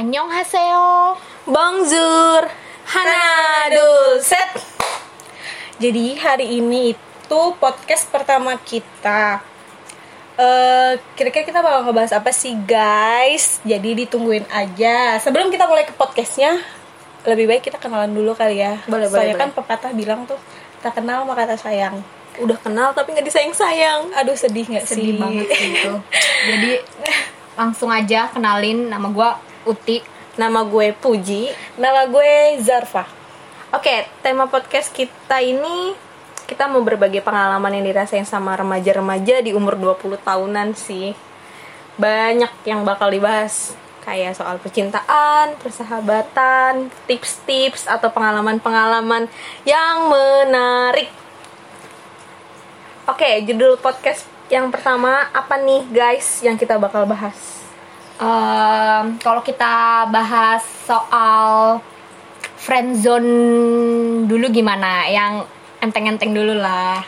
Annyeonghaseyo. Bonjour, Hanadul set. Jadi hari ini itu podcast pertama kita. Eh, kira-kira kita bakal ngebahas apa sih guys? Jadi ditungguin aja. Sebelum kita mulai ke podcastnya, lebih baik kita kenalan dulu kali ya. Boleh, Soalnya boleh, kan pepatah bilang tuh tak kenal maka tak sayang. Udah kenal tapi nggak disayang-sayang. Aduh sedih nggak sih? Sedih banget itu. Jadi langsung aja kenalin nama gua Uti. Nama gue Puji. Nama gue Zarfa. Oke, tema podcast kita ini kita mau berbagi pengalaman yang dirasain sama remaja-remaja di umur 20 tahunan sih. Banyak yang bakal dibahas kayak soal percintaan, persahabatan, tips-tips atau pengalaman-pengalaman yang menarik. Oke, judul podcast yang pertama apa nih guys yang kita bakal bahas? Em, kalau kita bahas soal friendzone dulu gimana? Yang enteng-enteng dulu lah.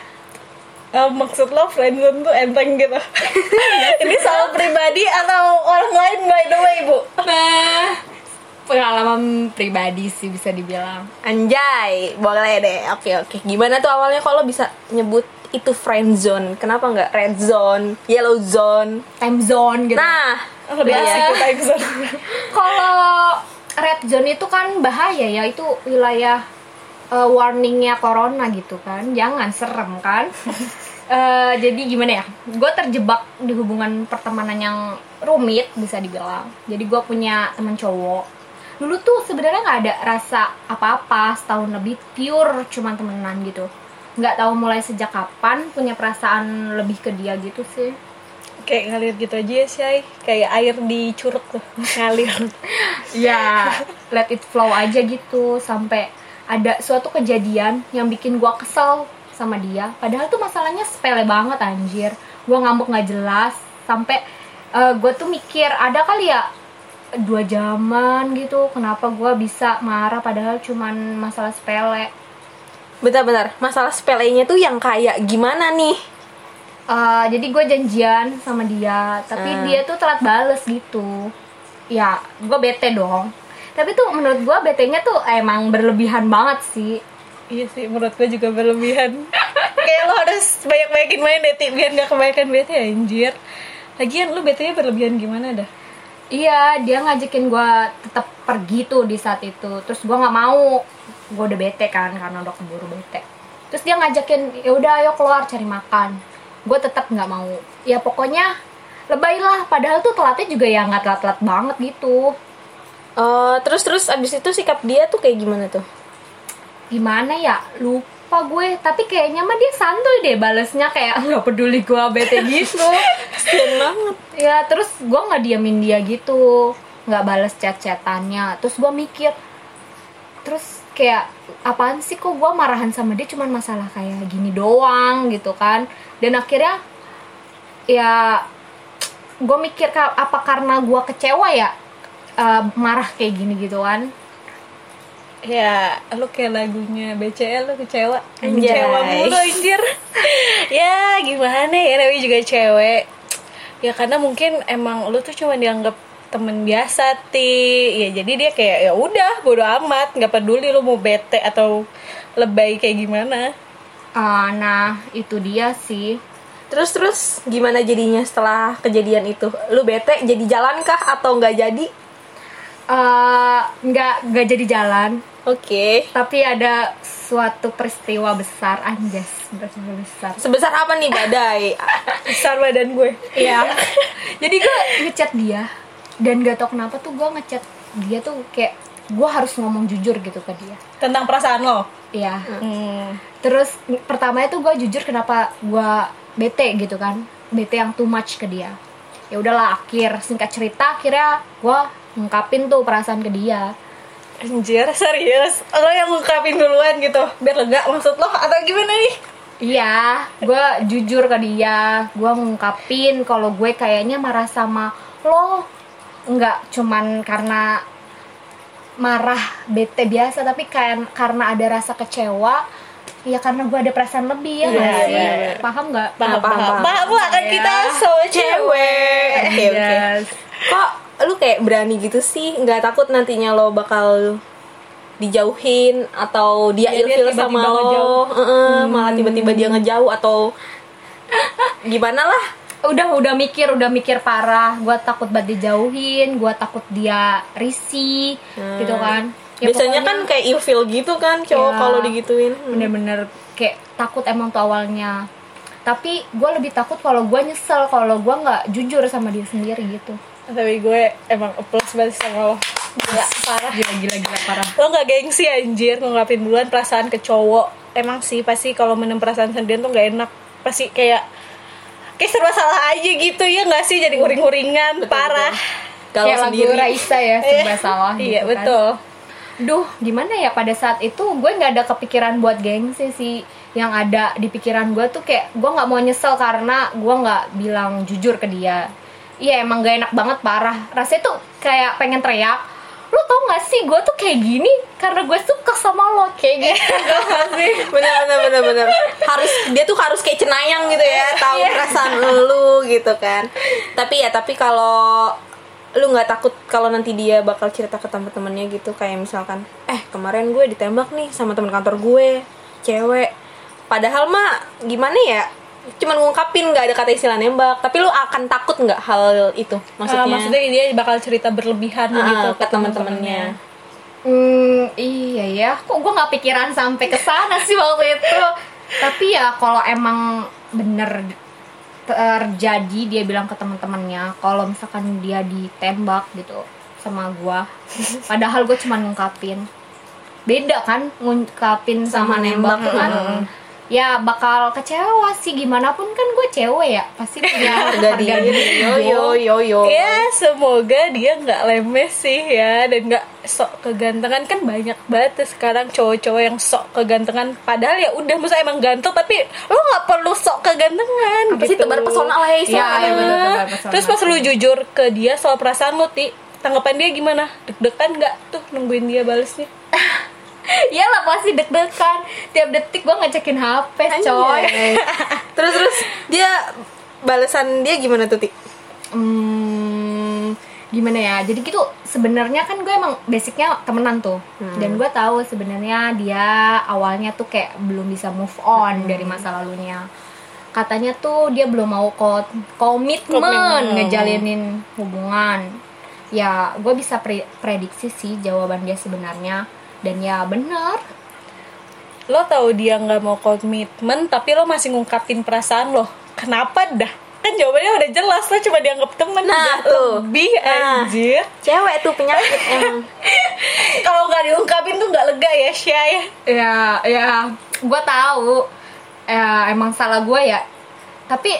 Eh, maksud lo friendzone tuh enteng gitu? Ini soal pribadi atau orang lain by the way bu? Nah, pengalaman pribadi sih bisa dibilang. Anjay, boleh deh. Oke oke. Gimana tuh awalnya kalau bisa nyebut itu friend zone? Kenapa nggak red zone, yellow zone? Time zone gitu. Nah, Lebih asik kita episode. Kalau red zone itu kan bahaya ya, itu wilayah uh, warningnya corona gitu kan, jangan serem kan. Eh, jadi gimana ya? Gue terjebak di hubungan pertemanan yang rumit bisa dibilang. Jadi gue punya teman cowok. Dulu tuh sebenarnya nggak ada rasa apa-apa, setahun lebih pure cuman temenan gitu. Nggak tahu mulai sejak kapan punya perasaan lebih ke dia gitu sih. Kayak ngalir gitu aja ya Shay Kayak air di curug tuh Ngalir. Ya let it flow aja gitu sampai ada suatu kejadian yang bikin gua kesel sama dia. Padahal tuh masalahnya sepele banget anjir. Gua ngambek nggak jelas sampai eh, gua tuh mikir ada kali ya dua jaman gitu kenapa gua bisa marah padahal cuman masalah sepele. Bentar-bentar, masalah sepelenya tuh yang kayak gimana nih? Eh, jadi gue janjian sama dia tapi Hmm. dia tuh telat bales gitu ya gue bete dong tapi tuh menurut gue betenya tuh emang berlebihan banget sih Iya sih menurut gue juga berlebihan Kayak lo harus banyak-banyakin main deh Ti, Biar gak kebanyakan bete anjir Lagian lu bete berlebihan gimana dah Iya, dia ngajakin gue tetap pergi tuh di saat itu. Terus gue nggak mau, gue udah bete kan karena udah keburu bete. Terus dia ngajakin, ya udah ayo keluar cari makan. Gue tetap nggak mau. Ya pokoknya lebay lah. Padahal tuh telatnya juga ya nggak telat-telat banget gitu. Eh, terus terus abis itu sikap dia tuh kayak gimana tuh? Gimana ya? Lupa gue. Tapi kayaknya mah dia santuy deh balesnya kayak nggak peduli gue bete gitu. Banget. ya terus gue nggak diamin dia gitu nggak bales chat-chatannya terus gue mikir terus kayak apaan sih kok gue marahan sama dia? Cuman masalah kayak gini doang gitu kan. Dan akhirnya ya gue mikir apa karena gue kecewa ya eh, marah kayak gini gitu kan. Ya lu kayak lagunya BCL lu kecewa. Anjay. Kecewa mulu anjir. Ya gimana ya namanya juga cewek. Ya karena mungkin emang lu tuh cuma dianggap temen biasa ti ya jadi dia kayak ya udah bodo amat nggak peduli lu mau bete atau lebay kayak gimana Eh, nah itu dia sih Terus terus gimana jadinya setelah kejadian itu? Lu bete jadi jalan kah atau nggak jadi? Eh, nggak nggak jadi jalan Oke. tapi ada suatu peristiwa besar anjas peristiwa besar Sebesar apa nih badai? besar badan gue Iya. Jadi gue ngechat dia dan gak tau kenapa tuh gue ngechat dia tuh kayak gue harus ngomong jujur gitu ke dia. tentang perasaan lo Iya. hmm. Terus pertamanya tuh gue jujur kenapa gue bete gitu kan, bete yang too much ke dia. Ya udahlah akhir singkat cerita akhirnya gue ngungkapin tuh perasaan ke dia. anjir serius lo yang ngungkapin duluan gitu biar lega maksud lo atau gimana nih Iya, gue jujur ke dia, gue ngungkapin kalau gue kayaknya marah sama lo nggak cuman karena marah bete biasa, tapi kayak karena ada rasa kecewa, ya karena gue ada perasaan lebih ya Iya, sih, iya, iya. paham nggak? paham paham, paham paham. paham lah kan Iya. kita so cewek Oke oke. Yes. Kok lu kayak berani gitu sih nggak takut nantinya lo bakal dijauhin atau dia Iya, dia ilfil sama lo ngejauh. Heeh, malah tiba-tiba dia ngejauh atau gimana lah udah udah mikir udah mikir parah. Gue takut banget dijauhin gue takut dia risih gitu kan. Ya, biasanya pokoknya kan kayak ilfil gitu kan cowok Ya. kalau digituin. Hmm. bener-bener kayak takut emang tuh awalnya. Tapi gue lebih takut kalau gue nyesel kalau gue nggak jujur sama dia sendiri gitu. Tapi gue emang applause banget sama lo. Gila parah. Gila gila gila parah. Lo nggak gengsi anjir. Ngungkapin duluan perasaan ke cowok. Emang sih pasti kalau menem perasaan sendirian tuh nggak enak. Pasti kayak kayak serba salah aja gitu ya nggak sih jadi uring-uringan parah kalau kayak lagu sendiri Raisa ya serba salah iya gitu kan. betul Duh, gimana ya pada saat itu gue nggak ada kepikiran buat gengsi sih. Yang ada di pikiran gue tuh kayak gue nggak mau nyesel karena gue nggak bilang jujur ke dia. Iya emang gak enak banget parah. Rasanya tuh kayak pengen teriak. Lo tau gak sih gue tuh kayak gini karena gue suka sama lo kayak gitu. Bener bener bener bener harus dia tuh harus kayak cenayang gitu ya tahu Iya. perasaan lu gitu kan tapi ya tapi kalau lu nggak takut kalau nanti dia bakal cerita ke teman-temannya gitu kayak misalkan eh kemarin gue ditembak nih sama teman kantor gue cewek padahal mah gimana ya cuman ngungkapin nggak ada kata istilah nembak tapi lu akan takut nggak hal itu maksudnya, maksudnya, maksudnya dia bakal cerita berlebihan Ah, gitu ke teman-temannya Hmm, iya ya. Kok gue nggak pikiran sampai ke sana sih waktu itu. Tapi ya kalau emang bener terjadi dia bilang ke teman-temannya kalau misalkan dia ditembak gitu sama gua padahal gue cuma ngungkapin beda kan ngungkapin sama, Sama nembak nembak, kan. Ya bakal kecewa sih. Gimana pun kan gue cewek ya. Pasti punya harga diri. yo yo yo yo. Ya semoga dia nggak lemes sih ya. Dan nggak sok kegantengan. Kan banyak banget tuh sekarang cowok-cowok yang sok kegantengan. Padahal ya udah masa emang ganteng tapi lo nggak perlu sok kegantengan apa sih gitu. tebar pesona lah ya tebar pesona. terus pas lu jujur ke dia soal perasaan lo ti tanggapan dia gimana? Deg-degan nggak tuh nungguin dia balesnya Iyalah pasti deg-degan. Tiap detik gue ngecekin HP coy Anjay. terus terus. Dia balasan dia gimana tuh Ti? hmm, gimana ya? Jadi gitu sebenarnya kan gue emang basicnya temenan tuh. Dan gue tahu sebenarnya dia awalnya tuh kayak belum bisa move on dari masa lalunya. Katanya tuh dia belum mau ko- komitmen Komitmen. ngejalinin hubungan. Ya gue bisa pre- prediksi sih jawaban dia sebenarnya dan ya bener lo tahu dia nggak mau komitmen tapi lo masih ngungkapin perasaan lo. Kenapa dah? Kan jawabannya udah jelas lo cuma dianggap temen. Nah, tuh. lebih Nah. anjir. cewek tuh penyakit emang. Kalau nggak diungkapin tuh nggak lega ya Syah ya? Ya ya gue tahu. Ya emang salah gue ya. Tapi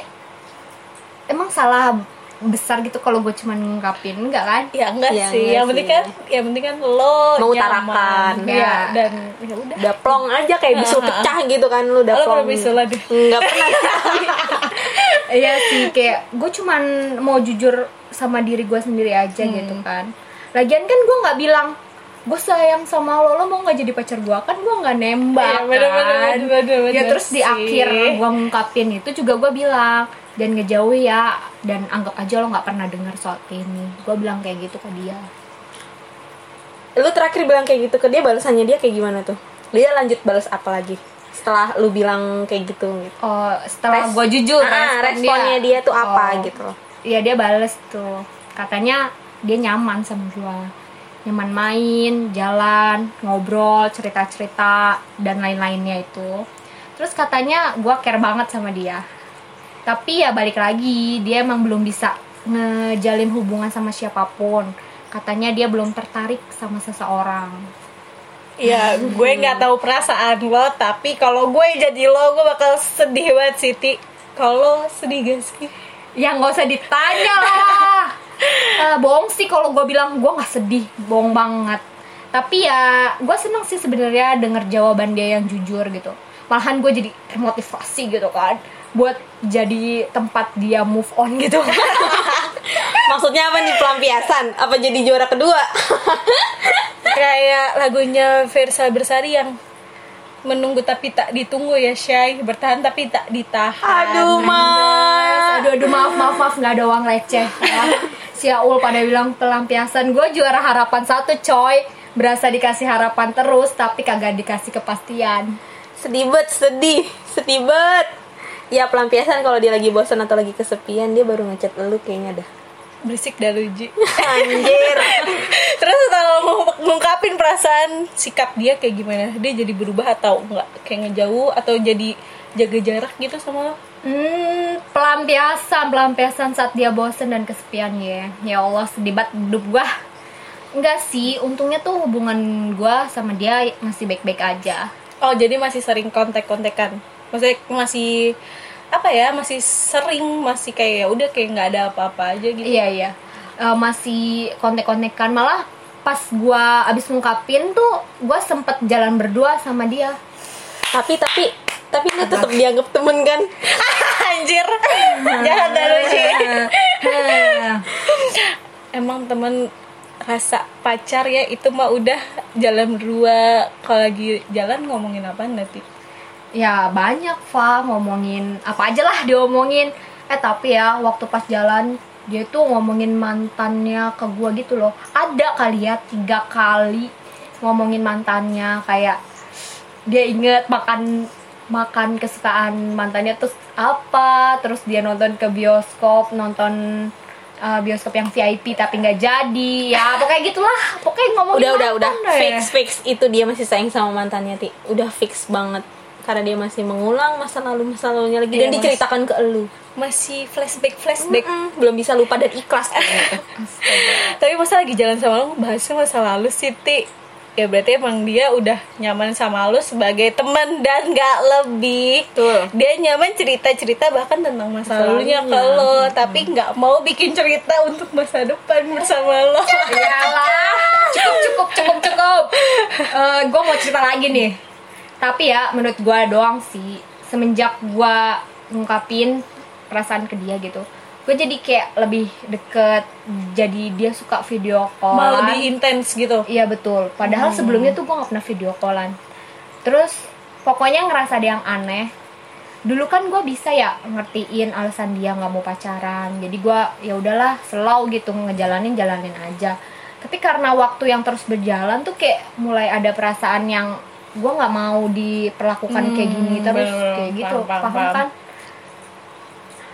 emang salah besar gitu kalau gue cuman ngungkapin enggak kan? Ya enggak Ya, sih. enggak yang penting kan yang penting kan lo Mengutarakan. nyaman. Iya, dan ya udah. Udah plong aja kayak bisul pecah gitu kan lu udah lo plong. bisul deh nggak pernah. Iya sih kayak gue cuman mau jujur sama diri gue sendiri aja gitu kan. Lagian kan gue nggak bilang gue sayang sama lo lo mau nggak jadi pacar gue kan gue nggak nembak Iya, bener, bener, kan. bener, bener, ya bener terus di sih. akhir gue ngungkapin itu juga gue bilang dan ngejauhi ya dan anggap aja lo nggak pernah dengar soal ini gue bilang kayak gitu ke dia. Lu terakhir bilang kayak gitu ke dia balasannya dia kayak gimana tuh? Dia lanjut balas apa lagi? Setelah lu bilang kayak gitu gitu. Oh setelah Res- gue jujur Ah, respon responnya dia tuh apa Oh. gitu loh. Iya dia bales tuh. Katanya dia nyaman sama gua. Nyaman main jalan ngobrol cerita cerita dan lain lainnya itu. Terus katanya gua care banget sama dia tapi ya balik lagi dia emang belum bisa ngejalin hubungan sama siapa pun. Katanya dia belum tertarik sama seseorang. Ya gue nggak tahu perasaan lo tapi kalau gue jadi lo gue bakal sedih banget Siti. Kalau sedih gak sih? Ya nggak usah ditanya lah. Eh, bohong sih kalau gue bilang gue nggak sedih bohong banget. Tapi ya gue seneng sih sebenarnya denger jawaban dia yang jujur gitu. Malahan gue jadi termotivasi gitu kan buat jadi tempat dia move on gitu. Maksudnya apa nih? Pelampiasan? Apa jadi juara kedua? Kayak lagunya Versa Bersari yang menunggu tapi tak ditunggu ya Syai. Bertahan tapi tak ditahan. Aduh mas aduh aduh maaf maaf maaf. Nggak ada uang receh ya. si Aul pada bilang pelampiasan. Gue juara harapan satu coy. Berasa dikasih harapan terus tapi kagak dikasih kepastian. Sedih bet sedih. Sedih bet ya pelampiasan kalau dia lagi bosan atau lagi kesepian dia baru ngechat lu kayaknya dah. Berisik dah lu Ji. Anjir. Terus kalau mau ngungkapin perasaan sikap dia kayak gimana? Dia jadi berubah atau enggak? Kayak ngejauh atau jadi jaga jarak gitu sama lo? Hmm, pelampiasan, pelampiasan saat dia bosen dan kesepian ya. Ya Allah, sedih banget hidup gua. Enggak sih, untungnya tuh hubungan gua sama dia masih baik-baik aja. oh jadi masih sering kontak-kontekan maksudnya masih apa ya masih sering masih kayak ya udah kayak nggak ada apa-apa aja gitu. Iya, iya. Eh, masih kontek-kontekan. Malah pas gua abis ngungkapin tuh gua sempet jalan berdua sama dia. tapi tapi tapi lu tetap dianggap temen kan? Anjir. Jahat dah lu Ji emang temen rasa pacar ya itu mah udah jalan berdua. Kalau lagi jalan ngomongin apa nanti ya banyak Fa ngomongin apa aja lah diomongin. Eh tapi ya waktu pas jalan dia tuh ngomongin mantannya ke gua gitu loh. Ada kali ya tiga kali ngomongin mantannya. Kayak dia inget makan makan kesukaan mantannya terus apa terus dia nonton ke bioskop nonton uh, bioskop yang VIP tapi nggak jadi. Ya pokoknya gitulah. Pokoknya ngomongin udah udah udah. fix fix. Itu dia masih sayang sama mantannya ti. Udah fix banget karena dia masih mengulang masa lalu masa lalunya lagi Iya, dan Mas. diceritakan ke elu masih flashback flashback Mm-mm, belum bisa lupa dan ikhlas tuh. tapi masa lagi jalan sama lo bahasnya masa lalu sih Ti ya berarti emang dia udah nyaman sama lo sebagai teman dan nggak lebih Betul. dia nyaman cerita cerita bahkan tentang masa, lalunya ke lo tapi nggak mau bikin cerita untuk masa depan bersama lo Iyalah, cukup cukup cukup cukup. gue mau cerita lagi nih. Tapi ya menurut gue doang sih semenjak gue ngungkapin perasaan ke dia gitu, gue jadi kayak lebih deket. Jadi dia suka video call. malah lebih intens gitu Iya betul. Padahal sebelumnya tuh gue nggak pernah video callan. Terus pokoknya ngerasa dia yang aneh. Dulu kan gue bisa ya ngertiin alasan dia nggak mau pacaran. Jadi gue ya udahlah slow gitu ngejalanin jalanin aja. Tapi karena waktu yang terus berjalan tuh kayak mulai ada perasaan yang gue nggak mau diperlakukan kayak gini Hmm, terus bener, kayak gitu paham, paham, paham, kan?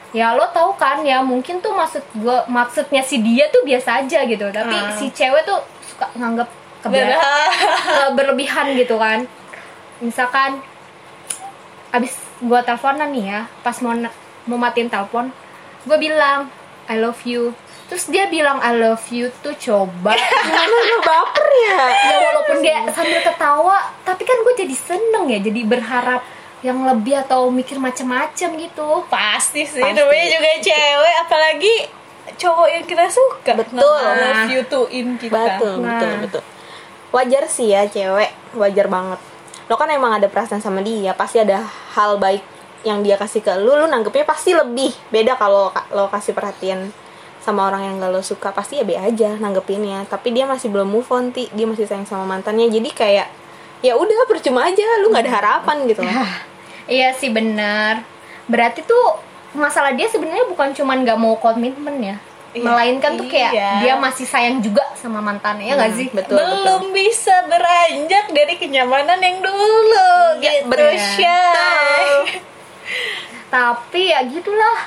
Ya lo tahu kan ya mungkin tuh maksud gue maksudnya si dia tuh biasa aja gitu. Tapi Ah. si cewek tuh suka nganggep kebela- eh, berlebihan gitu kan misalkan abis gue teleponan nih ya pas mau mau matiin telepon gue bilang I love you terus dia bilang I love you tuh coba. Kenapa lu baper ya? Ya walaupun dia sambil ketawa tapi kan gue jadi seneng ya jadi berharap yang lebih atau mikir macem-macem gitu. Pasti sih Pasti. namanya juga cewek apalagi cowok yang kita suka. Betul. Nge- love you to in kita. Betul Nah. betul betul. Wajar sih ya cewek. Wajar banget. Lo kan emang ada perasaan sama dia pasti ada hal baik yang dia kasih ke lu lu nanggepnya pasti lebih. Beda kalau ka- lo kasih perhatian sama orang yang gak lo suka pasti ya be aja nanggepinnya tapi dia masih belum move on ti dia masih sayang sama mantannya jadi kayak ya udah percuma aja lu nggak ada harapan gitu loh Iya sih benar. Berarti tuh masalah dia sebenarnya bukan cuman nggak mau komitmen ya, Iya, melainkan tuh kayak iya. dia masih sayang juga sama mantannya ya nggak Hmm, sih? betul. belum bisa beranjak dari kenyamanan yang dulu Iya, gitu. Shay. Tapi ya gitulah.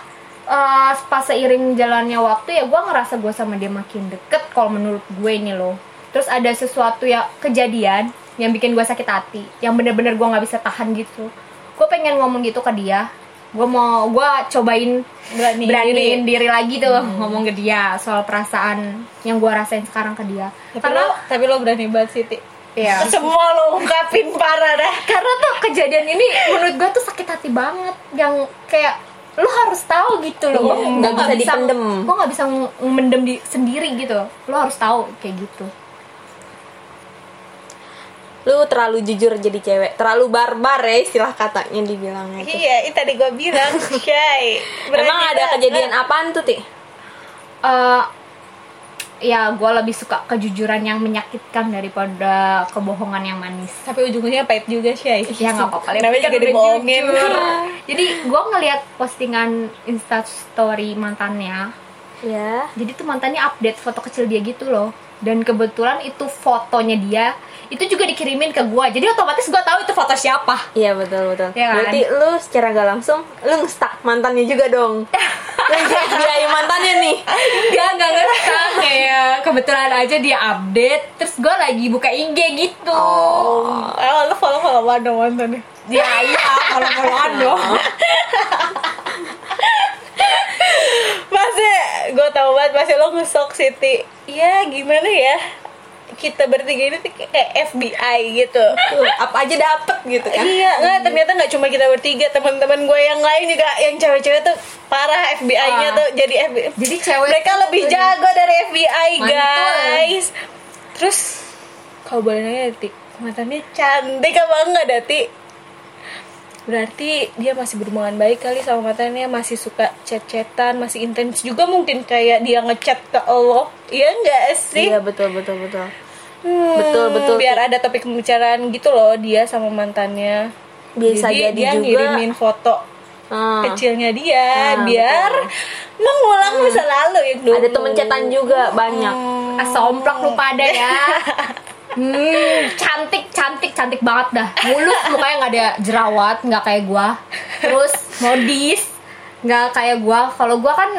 Eh, pas seiring jalannya waktu ya gue ngerasa gue sama dia makin deket kalau menurut gue ini loh. Terus ada sesuatu ya kejadian yang bikin gue sakit hati, yang bener-bener gue nggak bisa tahan gitu. Gue pengen ngomong gitu ke dia. Gue mau gue cobain Berani beraniin diri. lagi tuh ngomong ke dia soal perasaan yang gue rasain sekarang ke dia. tapi Karena lo tapi lo berani banget sih Ti. ya semua lo ungkapin parah dah karena tuh kejadian ini menurut gue tuh sakit hati banget yang kayak lu harus tahu gitu loh. Iya, Gua- nggak gua bisa dipendem. gue nggak bisa mendem di sendiri gitu. Lu harus tahu kayak gitu. Lu terlalu jujur jadi cewek. Terlalu barbar ya istilah katanya dibilangnya tuh. iya itu tadi gue bilang Shay. Berani emang ada kejadian apaan tuh ti? Eh, ya gue lebih suka kejujuran yang menyakitkan daripada kebohongan yang manis. Tapi ujungnya pahit juga Shay ya nggak apa-apa. Yang namanya penting juga dibohongin. jadi gue ngeliat postingan instastory mantannya. Ya. jadi tuh mantannya update foto kecil dia gitu loh. Dan kebetulan itu fotonya dia itu juga dikirimin ke gua jadi otomatis gua tahu itu foto siapa Iya betul betul. Iya kan? Berarti lu secara gak langsung lu nge-stuck mantannya juga dong. nge mantannya nih. dia nggak ngerti kayak kebetulan aja dia update terus gua lagi buka IG gitu Oh. Oh, lu follow follow dong mantannya. dia iya kalau followan dong Pasti gue tau banget pasti lo ngesok Siti. Ya gimana ya? Kita bertiga ini kayak FBI gitu. Apa aja dapet gitu kan. Iya, nggak ternyata nggak cuma kita bertiga, teman-teman gue yang lain juga yang cewek-cewek tuh parah FBI-nya Ah. tuh jadi FBI. jadi cewek Mereka lebih jago dari FBI, Mantul. guys. Terus kalau boleh nanya Dati, matanya cantik apa enggak Dati? Berarti dia masih berhubungan baik kali sama matanya, masih suka chat-chatan, masih intens juga mungkin kayak dia ngechat ke Allah. Iya enggak sih? Iya betul betul betul. Hmm, Betul, betul. Biar ada topik pembicaraan gitu loh dia sama mantannya. Bisa jadi dia juga. ngirimin foto Hmm. kecilnya dia Ah, biar mengulang masa lalu ya dulu. Ada temen cetan juga banyak. Ah, somplak lu pada ya Hmm, cantik, cantik, cantik banget dah. Mulus mukanya nggak ada jerawat, nggak kayak gua. Terus modis, nggak kayak gua. Kalau gua kan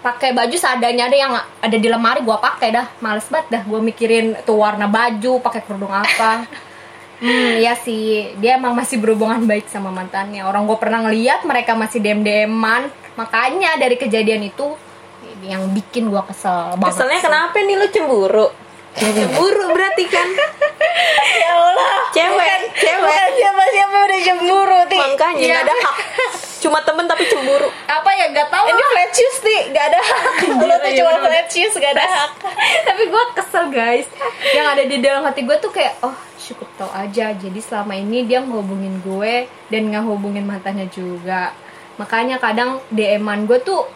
pakai baju seadanya ada yang ada di lemari gua pakai dah. Males banget dah gua mikirin tuh warna baju, pakai kerudung apa. Hmm, iya sih. Dia emang masih berhubungan baik sama mantannya. Orang gua pernah ngeliat mereka masih dem-deman. Makanya dari kejadian itu yang bikin gua kesel banget. Keselnya kenapa nih lu cemburu? Cemburu berarti kan. ya Allah. Cewek, Bukan, cewek. bukan siapa-siapa udah cemburu, Ti. Makanya Iya. nggak ada hak. Cuma temen tapi cemburu. apa ya gak tau Ini flat shoes, Ti. Gak ada hak. Lo tuh iya, cuma flat shoes, gak ada hak. tapi gue kesel guys yang ada di dalam hati gue tuh kayak oh cukup tau aja jadi selama ini dia ngehubungin gue dan ngehubungin mantannya juga makanya kadang DM-an gue tuh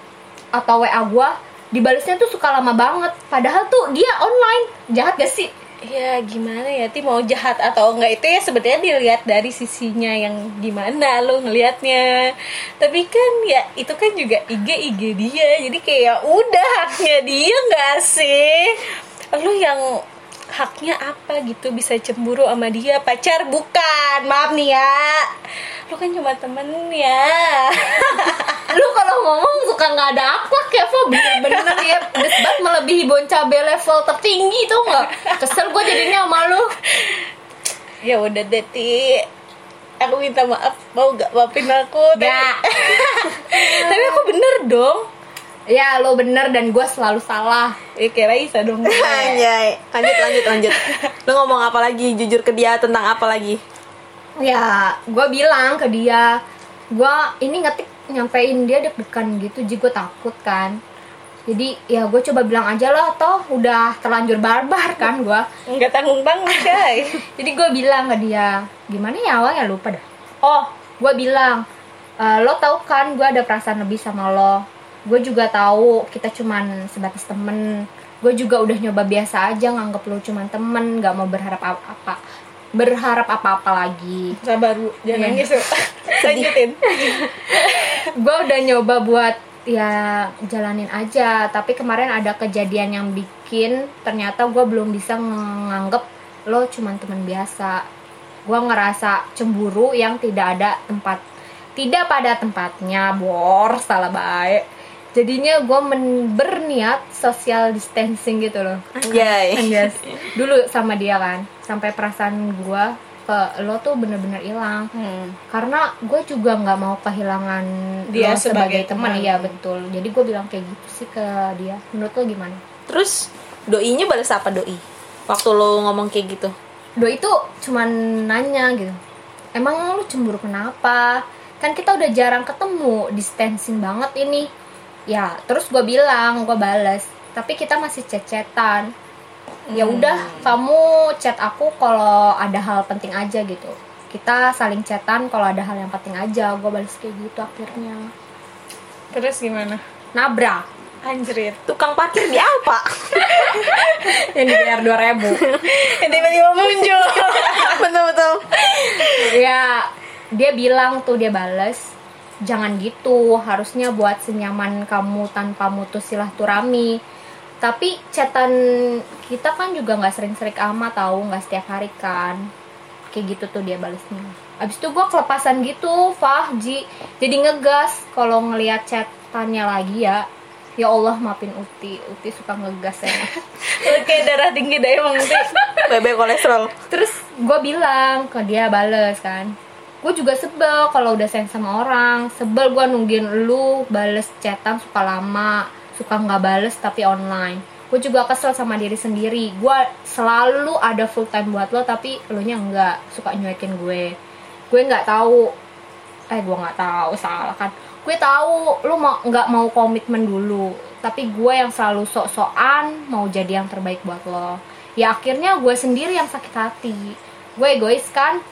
atau WA gue dibalesnya tuh suka lama banget. Padahal tuh dia online. Jahat gak sih? Ya gimana ya? Ti mau jahat atau enggak itu ya sebenarnya dilihat dari sisinya yang gimana lo ngelihatnya. Tapi kan ya itu kan juga IG IG dia. Jadi kayak ya udah haknya dia nggak sih? Lo yang haknya apa gitu? Bisa cemburu sama dia? Pacar? Bukan. Maaf nih ya. Lo kan cuma temen ya. Lu kalau ngomong suka nggak ada akhlak ya Fo bener-bener ya. Pedes banget melebihi bon cabe level tertinggi tuh nggak? Kesel gue jadinya sama lu. Ya udah deh Ti. Aku minta maaf. Mau gak maafin aku? Gak. tapi aku bener dong ya lo bener dan gue selalu salah ya kayak Raisa dong Anjay. Lanjut lanjut lanjut. Lu ngomong apa lagi? Jujur ke dia tentang apa lagi? ya gue bilang ke dia gue ini ngetik nyampein dia deg-degan gitu jadi gue takut kan jadi ya gue coba bilang aja lah toh udah terlanjur barbar kan gue nggak tanggung tanggung guys jadi gue bilang ke dia gimana ya awalnya lupa dah oh gue bilang "E, lo tau kan gue ada perasaan lebih sama lo gue juga tahu kita cuman sebatas temen. Gue juga udah nyoba biasa aja nganggep lo cuman temen nggak mau berharap apa-apa berharap apa-apa lagi. Sabar bu jangan Iya. nangis lanjutin gue udah nyoba buat ya jalanin aja. Tapi kemarin ada kejadian yang bikin ternyata gue belum bisa nganggep lo cuman teman biasa. Gue ngerasa cemburu yang tidak ada tempat tidak pada tempatnya bor salah baik jadinya gue berniat social distancing gitu loh. Anjay. Yes. dulu sama dia kan sampai perasaan gue ke lo tuh bener-bener hilang. Hmm. karena gue juga nggak mau kehilangan Dia sebagai, sebagai teman. iya betul. Jadi gue bilang kayak gitu sih ke dia. Menurut lo gimana? Terus doinya balas apa doi? Waktu lo ngomong kayak gitu. do itu cuman nanya gitu. Emang lu cemburu kenapa? Kan kita udah jarang ketemu. Distancing banget ini ya terus gue bilang gue balas tapi kita masih cecetan ya udah kamu chat aku kalau ada hal penting aja gitu. Kita saling chatan kalau ada hal yang penting aja. Gue balas kayak gitu akhirnya. Terus gimana? Nabrak. Anjrit. Tukang parkir di apa? yang dibayar dua ribu. Yang tiba-tiba muncul. Betul betul. ya dia bilang tuh dia bales jangan gitu harusnya buat senyaman kamu tanpa mutus silaturahmi. Tapi chatan kita kan juga nggak sering-sering amat tahu nggak setiap hari kan. Kayak gitu tuh dia balesnya abis itu gue kelepasan gitu Fah Ji jadi ngegas kalau ngelihat chatannya lagi ya. Ya Allah maafin Uti. Uti suka ngegas ya. Oke darah tinggi deh emang Ti. bebek kolesterol. Terus gue bilang ke dia bales kan gue juga sebel kalau udah sayang sama orang. Sebel gue nungguin lu bales chatan suka lama suka nggak bales tapi online. Gue juga kesel sama diri sendiri. Gue selalu ada full time buat lo tapi lo nya nggak suka nyuekin gue. Gue nggak tahu. Eh gue nggak tahu salah kan? Gue tahu lu mau nggak mau komitmen dulu. Tapi gue yang selalu sok-sokan mau jadi yang terbaik buat lo. Ya akhirnya gue sendiri yang sakit hati. Gue egois kan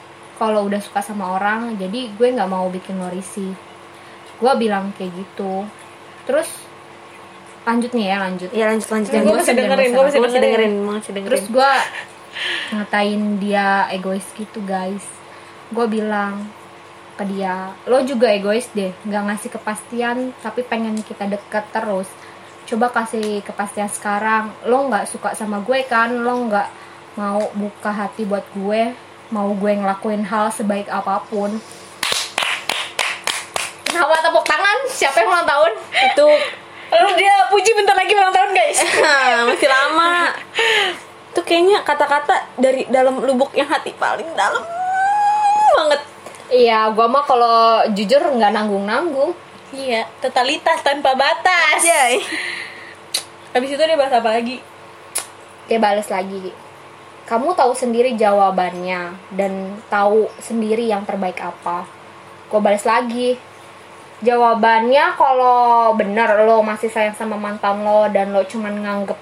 kalau udah suka sama orang jadi gue nggak mau bikin lo risih gue bilang kayak gitu. Terus lanjut nih ya lanjut. Ya lanjut lanjut. Gue Gue masih dengerin, gue masih dengerin masih dengerin. terus gue ngatain dia egois gitu guys. Gue bilang ke dia lo juga egois deh nggak ngasih kepastian tapi pengen kita deket terus. Coba kasih kepastian sekarang. Lo nggak suka sama gue kan? Lo nggak mau buka hati buat gue mau gue ngelakuin hal sebaik apa pun kenapa tepuk tangan siapa yang ulang tahun itu Lalu dia puji bentar lagi ulang tahun guys. masih lama itu kayaknya kata-kata dari dalam lubuk yang hati paling dalam banget iya gue mah kalau jujur nggak nanggung nanggung Iya, totalitas tanpa batas. Jay. Habis itu dia bahas apa lagi? dia bales lagi kamu tahu sendiri jawabannya dan tahu sendiri yang terbaik apa. Gue bales lagi. Jawabannya kalau bener lo masih sayang sama mantan lo dan lo cuman nganggep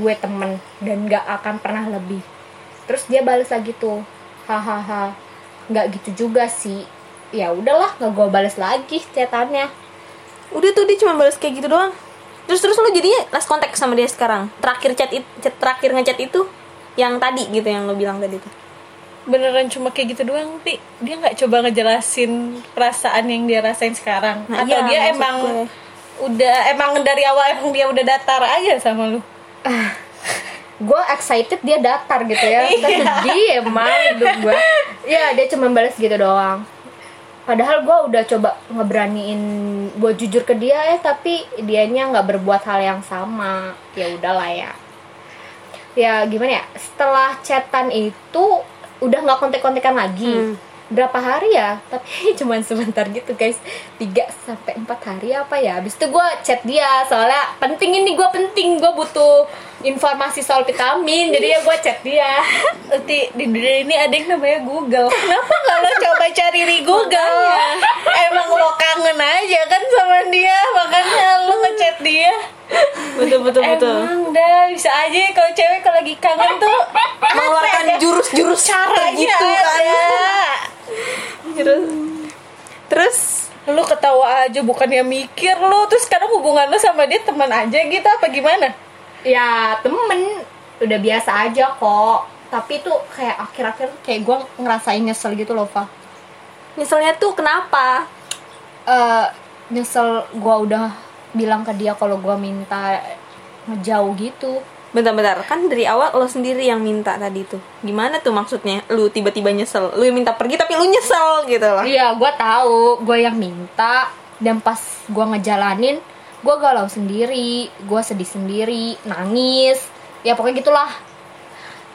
gue temen dan gak akan pernah lebih. Terus dia bales lagi tuh hahaha nggak gitu juga sih. Ya udahlah nggak gue bales lagi chatannya udah tuh dia cuma balas kayak gitu doang. Terus terus lu jadinya last contact sama dia sekarang? Terakhir chat, chat terakhir ngechat itu yang tadi gitu yang lo bilang tadi tuh Beneran cuma kayak gitu doang, Ti. Dia nggak coba ngejelasin perasaan yang dia rasain sekarang. Nah, Atau iya, dia emang gue. udah emang dari awal emang dia udah datar aja sama lu. gue excited dia datar gitu ya Iya. sedih emang hidup gue ya dia cuma balas gitu doang padahal gue udah coba ngeberaniin gue jujur ke dia ya tapi dianya nggak berbuat hal yang sama ya udahlah ya ya gimana ya setelah chatan itu udah nggak kontek-kontekan lagi. Hmm. berapa hari ya? Tapi cuman sebentar gitu guys. 3 sampai empat hari apa ya? Habis itu gue chat dia soalnya penting ini gue penting gue butuh informasi soal vitamin jadi ya gue chat dia Ti, di dunia ini ada yang namanya Google. Kenapa nggak lo coba cari di Google? Emang lo kangen aja kan sama dia, makanya lo ngechat dia. betul betul betul Emang dah bisa aja kalau cewek kalau lagi kangen tuh mengeluarkan jurus-jurus caranya gitu kan terus terus Lu ketawa aja bukannya mikir lu terus sekarang hubungan lu sama dia teman aja gitu apa gimana? Ya temen. Udah biasa aja kok. Tapi itu kayak akhir-akhir kayak gue ngerasain nyesel gitu loh Fa. Nyeselnya tuh kenapa? Eh, nyesel gue udah bilang ke dia kalau gue minta ngejauh gitu. Bentar-bentar. Kan dari awal lo sendiri yang minta tadi tuh. Gimana tuh maksudnya? Lu tiba-tiba nyesel. Lu yang minta pergi tapi lu nyesel gitu loh. Iya, gue tahu, gue yang minta. Dan pas gue ngejalanin, gue galau sendiri, gue sedih sendiri, nangis, ya pokoknya gitulah.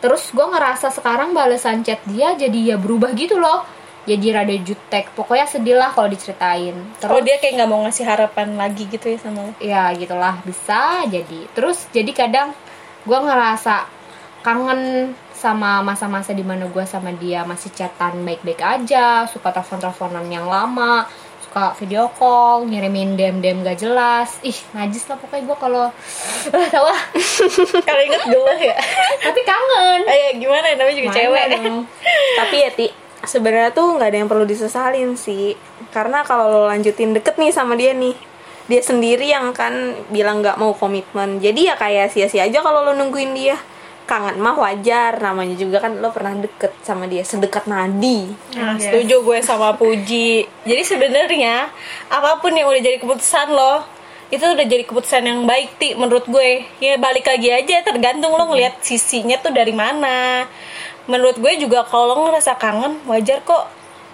Terus gue ngerasa sekarang balasan chat dia jadi ya berubah gitu loh, jadi rada jutek. Pokoknya sedih lah kalau diceritain. Terus Oh dia kayak nggak mau ngasih harapan lagi gitu ya sama lu? ya gitulah bisa jadi. Terus jadi kadang gue ngerasa kangen sama masa-masa di mana gue sama dia masih chatan baik-baik aja, suka telepon-teleponan yang lama, suka video call, ngirimin DM-DM gak jelas. Ih, najis lah pokoknya gue kalau tau lah. Kalau inget gue ya. Tapi kangen. Eh, ya gimana namanya juga Mana cewek. dong? tapi ya ti sebenarnya tuh nggak ada yang perlu disesalin sih karena kalau lo lanjutin deket nih sama dia nih dia sendiri yang kan bilang nggak mau komitmen jadi ya kayak sia-sia aja kalau lo nungguin dia kangen mah wajar namanya juga kan lo pernah deket sama dia sedekat nadi Nah, Yes. setuju gue sama Puji. Jadi sebenarnya apa pun yang udah jadi keputusan lo, itu udah jadi keputusan yang baik ti menurut gue. Ya balik lagi aja tergantung lo ngelihat sisinya tuh dari mana. Menurut gue juga kalau lo ngerasa kangen wajar kok.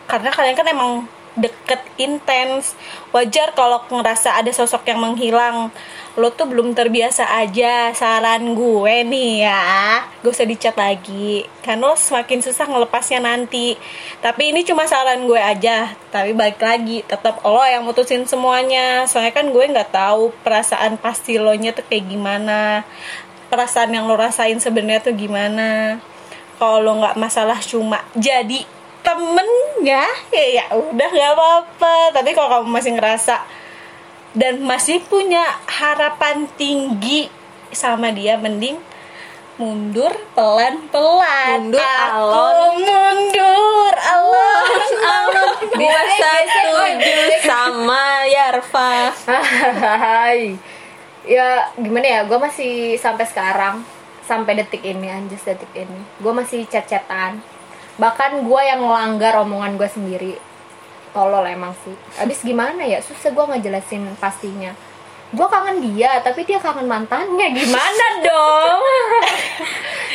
Karena kalian kan emang deket intens. Wajar kalau ngerasa ada sosok yang menghilang. Lo tuh belum terbiasa aja. Saran gue nih ya, gak usah dicat lagi. Karena lo semakin susah ngelepasnya nanti. Tapi ini cuma saran gue aja. Tapi balik lagi, tetap lo yang mutusin semuanya. Soalnya kan gue nggak tahu perasaan pasti lo nya tuh kayak gimana. Perasaan yang lo rasain sebenarnya tuh gimana. Kalau nggak masalah cuma jadi temen ya, ya ya udah nggak apa-apa. Tapi kalau kamu masih ngerasa dan masih punya harapan tinggi sama dia mending mundur pelan-pelan. Mundur, Aku alon. mundur alon Alon gua Biasanya- setuju biasanya- sama Yarfa. Hai. ya gimana ya? Gue masih sampai sekarang sampai detik ini anjir detik ini. Gue masih chat-chatan bahkan gue yang melanggar omongan gue sendiri. Tolol emang sih. Abis gimana ya? Susah gue ngejelasin pastinya. Gue kangen dia tapi dia kangen mantannya. Gimana dong?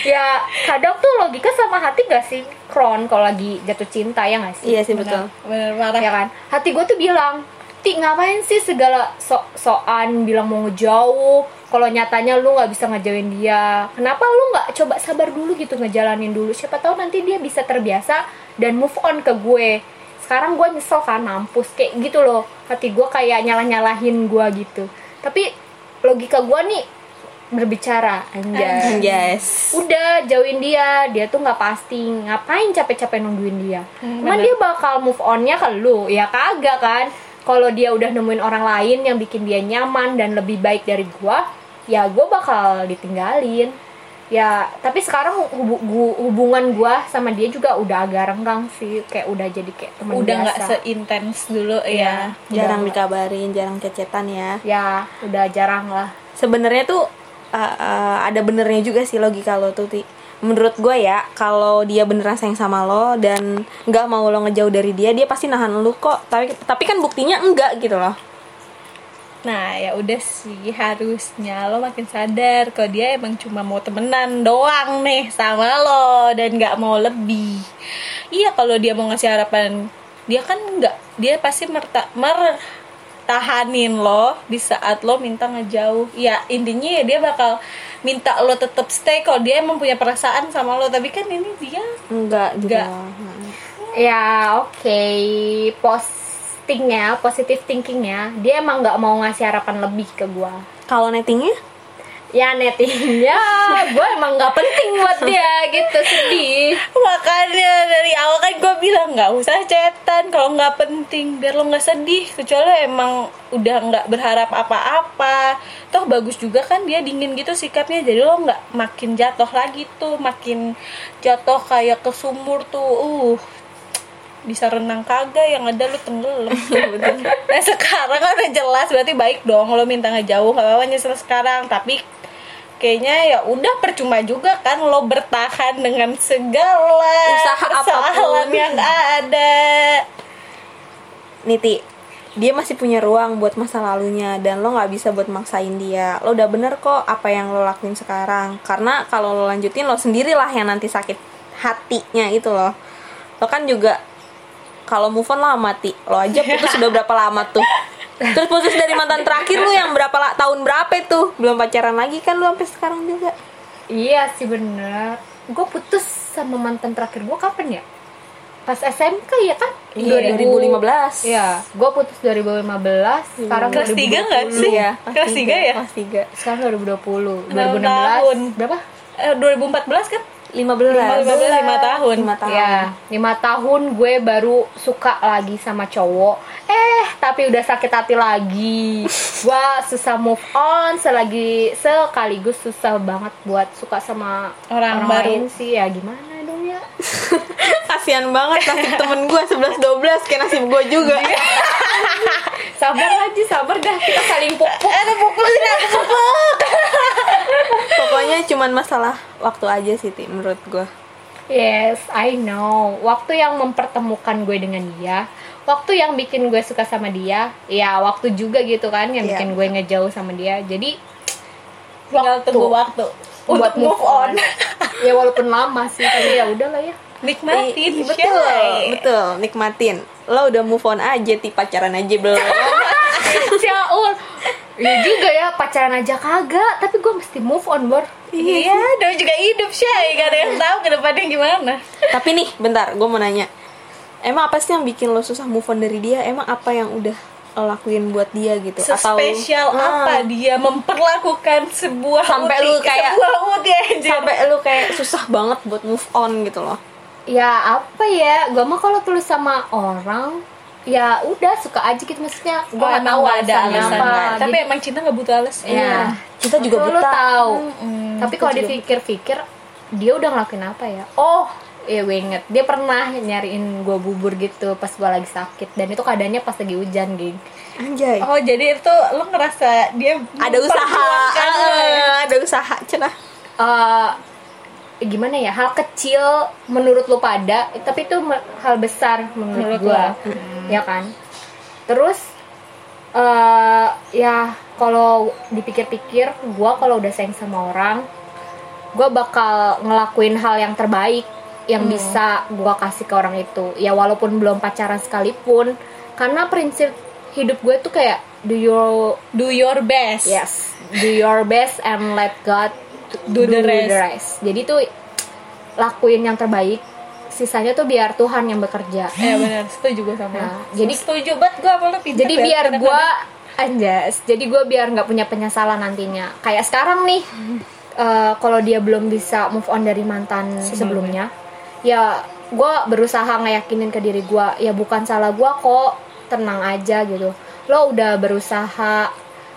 Ya kadang tuh logika sama hati gak sih kron kalau lagi jatuh cinta ya gak sih? Iya sih betul. Bener marah ya kan? Hati gue tuh bilang ti ngapain sih segala sok sokan bilang mau ngejauh kalau nyatanya lu nggak bisa ngejauhin dia kenapa lu nggak coba sabar dulu gitu ngejalanin dulu? Siapa tahu nanti dia bisa terbiasa dan move on ke gue. Sekarang gue nyesel kan mampus kayak gitu loh. Hati gue kayak nyalah nyalahin gue gitu. Tapi logika gue nih berbicara anjay. Yes. Udah jauhin dia dia tuh nggak pasti. Ngapain capek-capek nungguin dia? Hmm, bener. dia bakal move onnya ke lu. Ya kagak kan? Kalau dia udah nemuin orang lain yang bikin dia nyaman dan lebih baik dari gua ya gua bakal ditinggalin. Ya tapi sekarang hubu- hubungan gua sama dia juga udah agak renggang sih. Kayak udah jadi kayak teman udah nggak seintens dulu Iya. ya. jarang Udah. dikabarin jarang cecetan ya. Ya udah jarang lah. Sebenarnya tuh uh, uh, ada benernya juga sih logika lo tuh Ti. menurut gue ya kalau dia beneran sayang sama lo dan nggak mau lo ngejauh dari dia dia pasti nahan lo kok. Tapi tapi kan buktinya enggak gitu loh Nah ya udah sih harusnya lo makin sadar kalau dia emang cuma mau temenan doang nih sama lo dan nggak mau lebih. Iya kalau dia mau ngasih harapan dia kan nggak dia pasti merta mertahanin lo di saat lo minta ngejauh. Ya intinya ya dia bakal minta lo tetap stay kalau dia emang punya perasaan sama lo tapi kan ini dia Enggak. Nah. Ya oke postingnya positive thinkingnya dia emang nggak mau ngasih harapan lebih ke gua. Kalau nettingnya? Ya nettingnya. Gue emang nggak penting buat dia gitu. Sedih. Makanya dari awal kan gue bilang nggak usah chatan kalau nggak penting biar lo nggak sedih. Kecuali emang udah nggak berharap apa-apa. Toh bagus juga kan dia dingin gitu sikapnya jadi lo nggak makin jatuh lagi tuh makin jatuh kayak ke sumur tuh. Uh bisa renang kagak yang ada lu tenggelam. Nah sekarang kan udah jelas berarti baik dong lo minta ngejauh nggak apa-apa nyesel sekarang. Tapi kayaknya ya udah percuma juga kan lo bertahan dengan segala Usaha apa pun. yang ada. Niti dia masih punya ruang buat masa lalunya dan lo nggak bisa buat maksain dia. Lo udah bener kok apa yang lo lakuin sekarang. Karena kalau lo lanjutin lo sendirilah yang nanti sakit hatinya itu loh. Lo kan juga kalau move on lo mati. Lo aja putus udah berapa lama tuh? Terus putus dari mantan terakhir lu yang berapa la- tahun berapa itu? Belum pacaran lagi kan lu sampai sekarang juga. Iya sih bener. Gue putus sama mantan terakhir gue kapan ya? Pas SMK ya kan? Iya, 2015. Iya, gue putus 2015, sekarang kelas 3 nggak 2020. sih? Iya, kelas 3 ya? kelas tiga. Sekarang 2020, Enam 2016 tahun. berapa? eh, 2014 kan 15 15, lima tahun. lima tahun Ya, lima tahun gue baru suka lagi sama cowok. Eh, tapi udah sakit hati lagi. Gue susah move on, selagi sekaligus susah banget buat suka sama Orang baru. lain sih. Ya gimana dong ya? kasihan banget nasib temen gue 11 12 kayak nasib gue juga Sabar aja, sabar dah. Kita saling pupuk. eh pukulin aku pupuk pokoknya cuma cuman masalah waktu aja sih Ti, menurut gue Yes, I know. Waktu yang mempertemukan gue dengan dia, waktu yang bikin gue suka sama dia, ya waktu juga gitu kan yang Iya. bikin gue ngejauh sama dia. Jadi tinggal tunggu waktu untuk move on, ya walaupun lama sih, tapi ya udahlah ya. nikmatin Ih, betul Shay. betul nikmatin. Lo udah move on aja ti pacaran aja belum? Syaul. Ya juga ya pacaran aja kagak, tapi gue mesti move on, Bor. iya dia juga hidup Shay gak ada yang tahu ke depannya gimana. Tapi nih bentar gue mau nanya. Emang apa sih yang bikin lo susah move on dari dia? Emang apa yang udah lakuin buat dia gitu spesial Hmm. apa dia memperlakukan sebuah Sampai uti- lu kayak- sebuah uti anjir. sampai lo kayak susah banget buat move on gitu loh Ya apa ya, gue mah kalau tulus sama orang, ya udah suka aja gitu maksudnya. Gue Gua gak tahu ada alasannya alasan apa. tapi Jadi- emang cinta nggak butuh alasan Ya, Kita juga Lu buta. tahu. Tapi kalau dipikir-pikir, dia udah ngelakuin apa ya? Oh, ya gue inget. Dia pernah nyariin gue bubur gitu pas gue lagi sakit. Dan itu keadaannya pas lagi hujan, geng. anjay oh jadi itu lo ngerasa dia ada usaha lo? Ah, ada usaha cenah Eh, gimana ya? Hal kecil menurut lu pada, tapi itu hal besar menurut, Menurut gue. Ya kan? Terus eh ya kalau dipikir-pikir, gue kalau udah sayang sama orang, gue bakal ngelakuin hal yang terbaik yang bisa gue kasih ke orang itu. Ya walaupun belum pacaran sekalipun karena prinsip hidup gue tuh kayak do your do your best. Yes do your best and let God Do the rest. jadi tuh lakuin yang terbaik. Sisanya tuh biar Tuhan yang bekerja. Ya benar. Setuju gue sama Nah, jadi- setuju banget gue apa pintar jadi banget biar gue anjas jadi gue biar nggak punya penyesalan nantinya. Kayak sekarang nih eh, kalau dia belum bisa move on dari mantan sebelumnya ya gue berusaha ngeyakinin ke diri gue ya bukan salah gue kok tenang aja gitu lo udah berusaha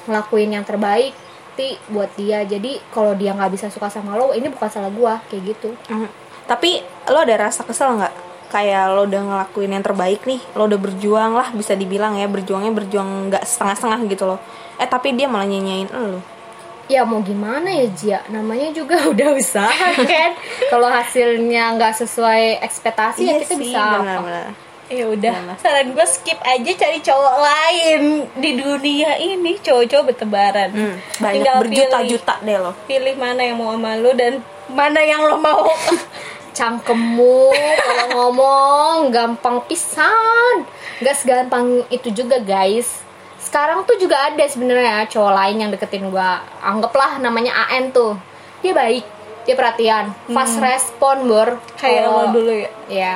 ngelakuin yang terbaik ti buat dia jadi kalau dia nggak bisa suka sama lo ini bukan salah gue kayak gitu Hmm. Tapi lo ada rasa kesel nggak? Kayak lo udah ngelakuin yang terbaik nih, lo udah berjuang lah bisa dibilang ya berjuangnya berjuang nggak setengah-setengah gitu loh. Eh tapi dia malah nyanyain lo. Ya mau gimana ya Jia? Namanya juga udah usaha kan? Kalau hasilnya nggak sesuai ekspektasi ya kita bisa apa? benar-benar. ya udah saran gue skip aja cari cowok lain di dunia ini cowok-cowok bertebaran. Hmm, banyak Tinggal berjuta-juta deh lo. pilih, mana yang mau sama lu dan mana yang lo mau. Cangkemmu kalau ngomong gampang pisan. Nggak segampang itu juga guys sekarang tuh juga ada sebenarnya cowok lain yang deketin gua. Anggaplah namanya AN tuh. Dia baik dia perhatian fast respon bor. Kayak lo dulu ya? Ya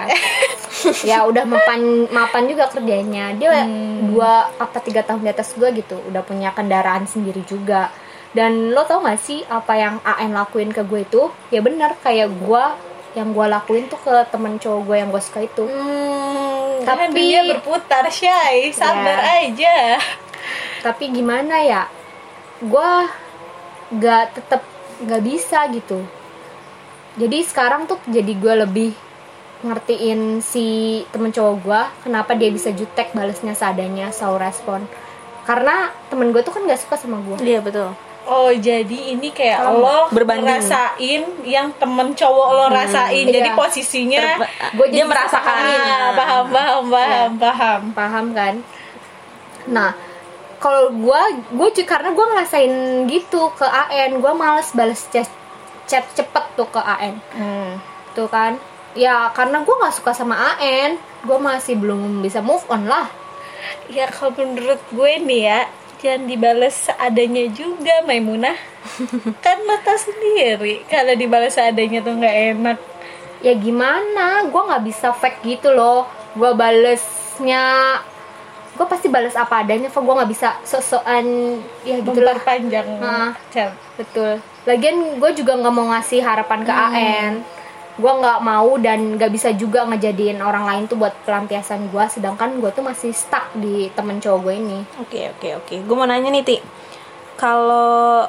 ya udah mapan mapan juga kerjanya. Dia dua apa tiga tahun di atas gua gitu. Udah punya kendaraan sendiri juga. Dan lo tau gak sih apa yang AN lakuin ke gue itu? Ya benar kayak gua yang gua lakuin tuh ke temen cowok gue yang gue suka itu. Hmm, Tapi- tapi dia berputar shy sabar Ya. aja tapi gimana ya? Gua gak tetep gak bisa gitu. Jadi sekarang tuh jadi gue lebih ngertiin si temen cowok gue kenapa dia bisa jutek balesnya seadanya slow respon. Karena temen gue tuh kan gak suka sama gue Iya betul. Oh jadi ini kayak Kalau lo berbanding. ngerasain yang temen cowok lo rasain. jadi iya. posisinya Gue dia merasakan. ah, paham paham paham paham. Paham kan? Nah kalau gue gue karena gue ngerasain gitu ke AN gue males bales chat, chat cepet tuh ke AN Hmm. tuh kan. Ya karena gue nggak suka sama AN gue masih belum bisa move on lah. Ya kalau menurut gue nih ya jangan dibales seadanya juga Maimunah. Kan lo tau sendiri kalau dibales seadanya tuh nggak enak. Ya gimana? Gue nggak bisa fake gitu loh. Gue balesnya gue pasti bales apa adanya kok gue nggak bisa sok-sokan ya gitulah memperpanjang Nah. chat. betul lagian gue juga nggak mau ngasih harapan ke AN gue nggak mau dan nggak bisa juga ngejadiin orang lain tuh buat pelampiasan gue sedangkan gue tuh masih stuck di temen cowok gue ini Oke oke oke. Gue mau nanya nih Ti. Kalau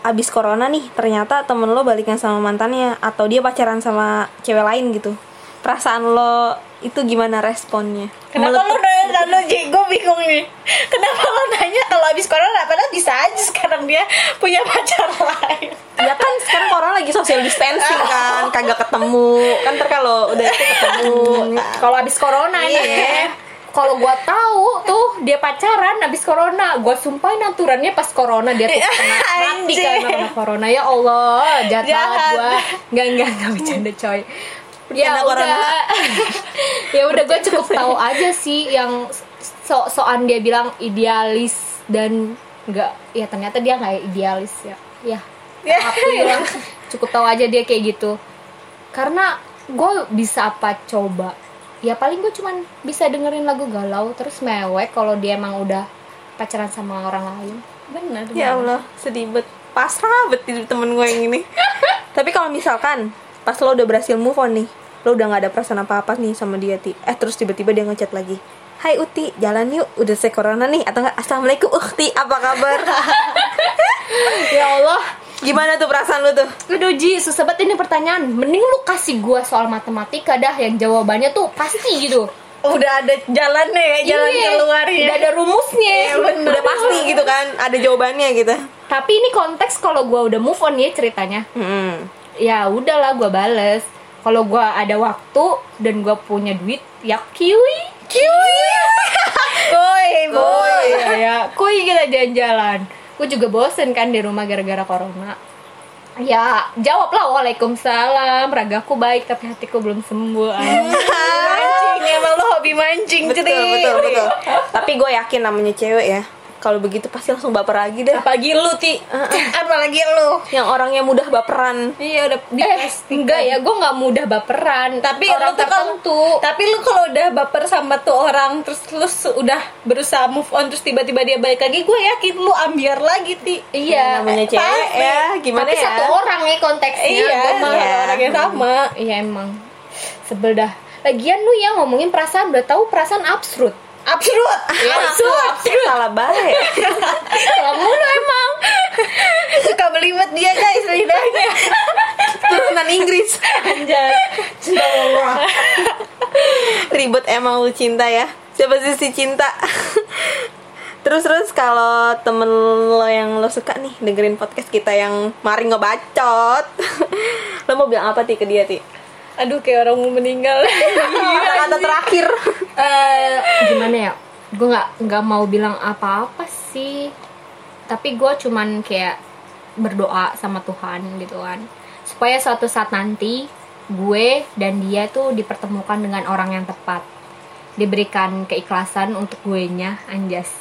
abis corona nih ternyata temen lo balikan sama mantannya atau dia pacaran sama cewek lain gitu. Perasaan lo itu gimana responnya? Kenapa lo Meletup- nanya lu gue bingung nih. Kenapa lo nanya kalau abis corona? Padahal bisa aja sekarang dia punya pacar lain. Ya kan sekarang orang lagi social distancing kan, kagak ketemu. Kan ntar kalau udah itu ketemu. Kalau abis corona Iya. kalau gua tahu tuh dia pacaran abis corona, gua sumpahin aturannya pas corona. Dia tuh kena mati karena corona. Ya Allah jahat banget Jahat. gua. Nggak nggak nggak bercanda coy ya corona. udah ya udah gue cukup tahu aja sih yang so soan dia bilang idealis dan nggak ya ternyata dia nggak idealis ya ya Ya. alhamdulillah cukup tahu aja dia kayak gitu karena gue bisa apa coba ya paling gue cuman bisa dengerin lagu galau terus mewek kalau dia emang udah pacaran sama orang lain Bener Ya Allah, sedih bet. Pasrah bet temen gue yang ini. Tapi kalau misalkan pas lo udah berhasil move on nih, lo udah nggak ada perasaan apa-apa nih sama dia ti. Eh terus tiba-tiba dia ngechat lagi. Hai Uti, jalan yuk. Udah selesai corona nih atau enggak? Assalamualaikum Ukti, apa kabar? ya Allah Gimana tuh perasaan lo tuh? Aduh Ji, susah banget ini pertanyaan Mending lu kasih gua soal matematika dah Yang jawabannya tuh pasti gitu Udah ada jalannya ya Jalan Iya, keluarnya Udah ada rumusnya Udah pasti gitu kan, ada jawabannya gitu. Tapi ini konteks kalau gua udah move on ya ceritanya Hmm. Ya udahlah gua bales Kalau gua ada waktu dan gua punya duit Ya kiwi Kiwi Boy, Boy. ya. Kui kita jalan-jalan Gue juga bosen kan di rumah gara-gara corona Ya, jawablah Waalaikumsalam Ragaku baik tapi hatiku belum sembuh Mancing, emang lo hobi mancing Betul, betul, betul. Tapi gue yakin namanya cewek ya. Kalau begitu pasti langsung baper lagi deh. Apalagi lu Ti. Apalagi lu. Yang orangnya mudah baperan. Iya udah Eh, enggak ya, gue nggak mudah baperan. Tapi orang lu tuh tertentu. tapi lu kalau udah baper sama tuh orang terus lu udah berusaha move on terus tiba-tiba dia balik lagi gue yakin lu ambiar lagi ti. Iya, namanya cewek ya. Gimana tapi ya? satu orang nih konteksnya iya sama Iya. orang yang sama. Iya emang. Sebel dah. Lagian lu ya ngomongin perasaan Udah tahu perasaan absurd absurd Iya, absurd Salah baik. Kamu lu emang suka belibet dia guys lidahnya Turunan Inggris. anjay Ribet emang lu cinta ya. Siapa sih si cinta? terus terus kalau temen lo yang lo suka nih dengerin podcast kita yang mari ngebacot, lo mau bilang apa ti ke dia ti? Aduh kayak orang mau meninggal. Kata-kata terakhir. eh Gimana ya? Gue nggak nggak mau bilang apa-apa sih. Tapi gue cuman kayak Berdoa sama Tuhan gitu kan. Supaya suatu saat nanti Gue dan dia tuh dipertemukan dengan orang yang tepat. Diberikan keikhlasan untuk gue nya Anjas.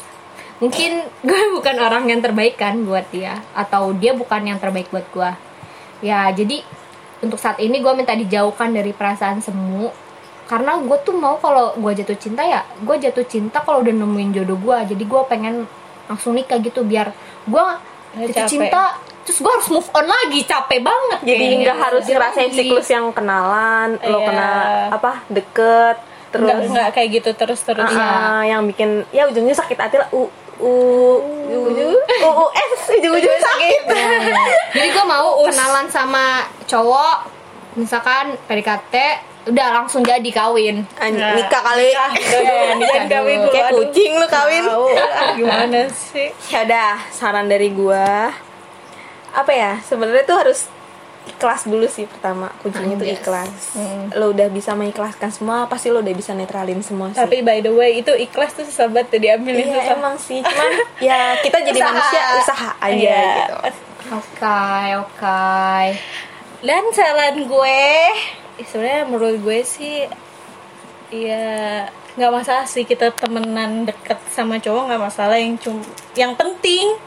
Mungkin gue bukan orang yang terbaik kan buat dia. Atau dia bukan yang terbaik buat gue Ya jadi untuk saat ini gue minta dijauhkan dari perasaan semu karena gue tuh mau kalau gue jatuh cinta ya gue jatuh cinta kalau udah nemuin jodoh gue jadi gue pengen langsung nikah gitu biar gue jatuh capek. cinta terus gue harus move on lagi capek banget Jadi nggak harus Jadi ngerasain siklus yang kenalan, lo Iya. kena apa deket, terus nggak kayak gitu terus terus Ah, yang bikin ya ujungnya sakit hati lah. U u. U u s ujung-ujungnya sakit. jadi gue mau kenalan sama cowok misalkan PDKT udah langsung jadi kawin. An- Nah, nikah kali. nikah kawin Kayak kucing lu kawin. Gimana sih? Ya udah, saran dari gua. Apa ya? Sebenarnya tuh harus ikhlas dulu sih pertama. Kuncinya tuh Anjas. ikhlas. Lo udah bisa mengikhlaskan semua, pasti lo udah bisa netralin semua sih. tapi by the way itu ikhlas tuh susah banget tuh diambilin Iya susah emang sih, cuman ya kita jadi Usaha. manusia usaha aja Iya. gitu. oke oke dan saran gue eh, sebenarnya menurut gue sih ya nggak masalah sih kita temenan deket sama cowok nggak masalah yang cum yang penting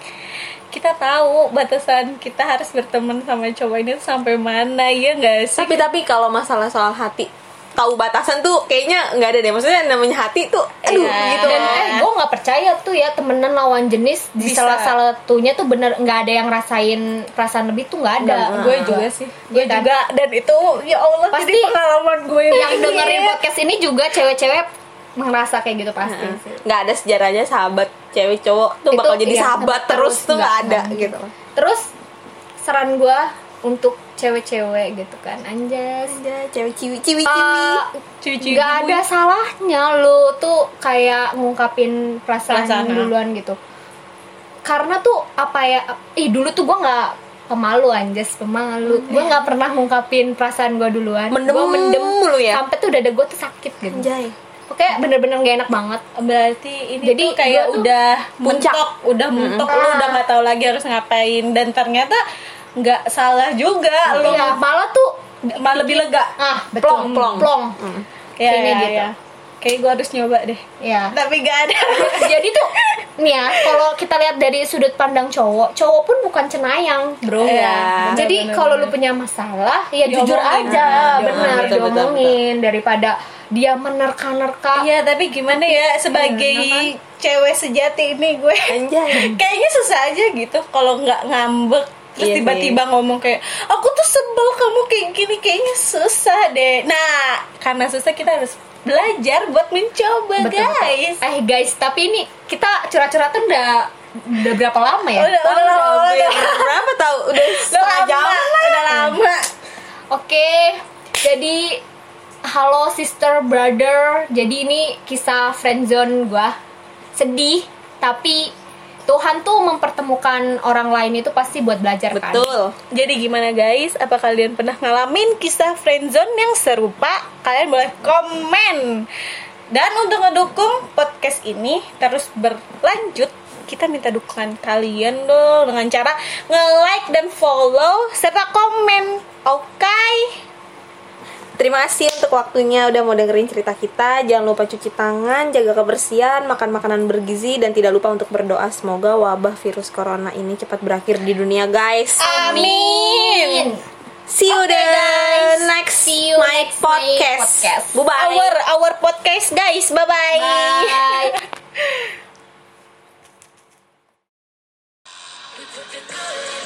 kita tahu batasan kita harus berteman sama cowok ini sampai mana ya nggak sih Tapi tapi kalau masalah soal hati tahu batasan tuh kayaknya nggak ada deh. Maksudnya namanya hati tuh aduh Iya. gitu. dan eh gue nggak percaya tuh ya temenan lawan jenis di Bisa. salah satunya tuh bener nggak ada yang rasain perasaan lebih tuh nggak ada gue juga sih gue Iya kan? juga dan itu ya Allah Pasti jadi pengalaman gue yang dengerin podcast ini juga cewek-cewek merasa kayak gitu pasti nggak ada sejarahnya sahabat cewek cowok tuh Itu, bakal jadi iya, sahabat terus tuh nggak ada nggak. gitu. terus saran gue untuk cewek-cewek gitu kan anjas Aja cewek ciwi ciwi ciwi. Eh, Ciwi-ciwi nggak ada salahnya lu tuh kayak ngungkapin perasaan, Perasaan, ah. duluan gitu karena tuh apa ya ih dulu tuh gua nggak pemalu anjas pemalu gua nggak pernah ngungkapin perasaan gua duluan Mendem Gua mendem mulu ya? sampai tuh dada gua tuh sakit gitu Anjay. Oke bener-bener gak enak banget berarti ini Jadi tuh kayak tuh udah puncak. mentok udah mentok lu Ah. udah nggak tahu lagi harus ngapain dan ternyata nggak salah juga lu Iya, malah tuh malah lebih lega ah betul Plong, plong. plong. ya, Kayaknya ya, gitu. ya. Kayak gue harus nyoba deh. Ya tapi gak ada. Jadi tuh nih ya kalau kita lihat dari sudut pandang cowok cowok pun bukan cenayang bro. Iya, jadi benar, kalau lu punya masalah ya Diomongin. jujur aja Nah, benar diomongin daripada dia menerka-nerka. Iya tapi gimana ya sebagai cewek sejati ini gue. Anjay. kayaknya susah aja gitu kalau nggak ngambek terus Iya tiba-tiba ngomong kayak aku tuh sebel kamu kayak gini kayaknya susah deh nah karena susah kita harus belajar buat mencoba Betul, betul. guys eh guys tapi ini kita curhat-curhatan udah udah berapa lama ya udah udah udah, udah, Berapa tahu? Udah udah setengah lama jam. udah lama Oke, jadi halo sister brother. Jadi ini kisah friendzone gua. Sedih, tapi Tuhan tuh mempertemukan orang lain itu pasti buat belajar kan. Betul. Jadi gimana guys? Apa kalian pernah ngalamin kisah friendzone yang serupa? Kalian boleh komen. Dan untuk ngedukung podcast ini terus berlanjut, kita minta dukungan kalian dong dengan cara nge-like dan follow serta komen. Oke? Terima kasih untuk waktunya udah mau dengerin cerita kita. Jangan lupa cuci tangan, jaga kebersihan, makan makanan bergizi dan tidak lupa untuk berdoa semoga wabah virus corona ini cepat berakhir di dunia, guys. Amin. See you okay, guys. next see you my next podcast. podcast. Bye. Our our podcast guys. Bye bye. Bye.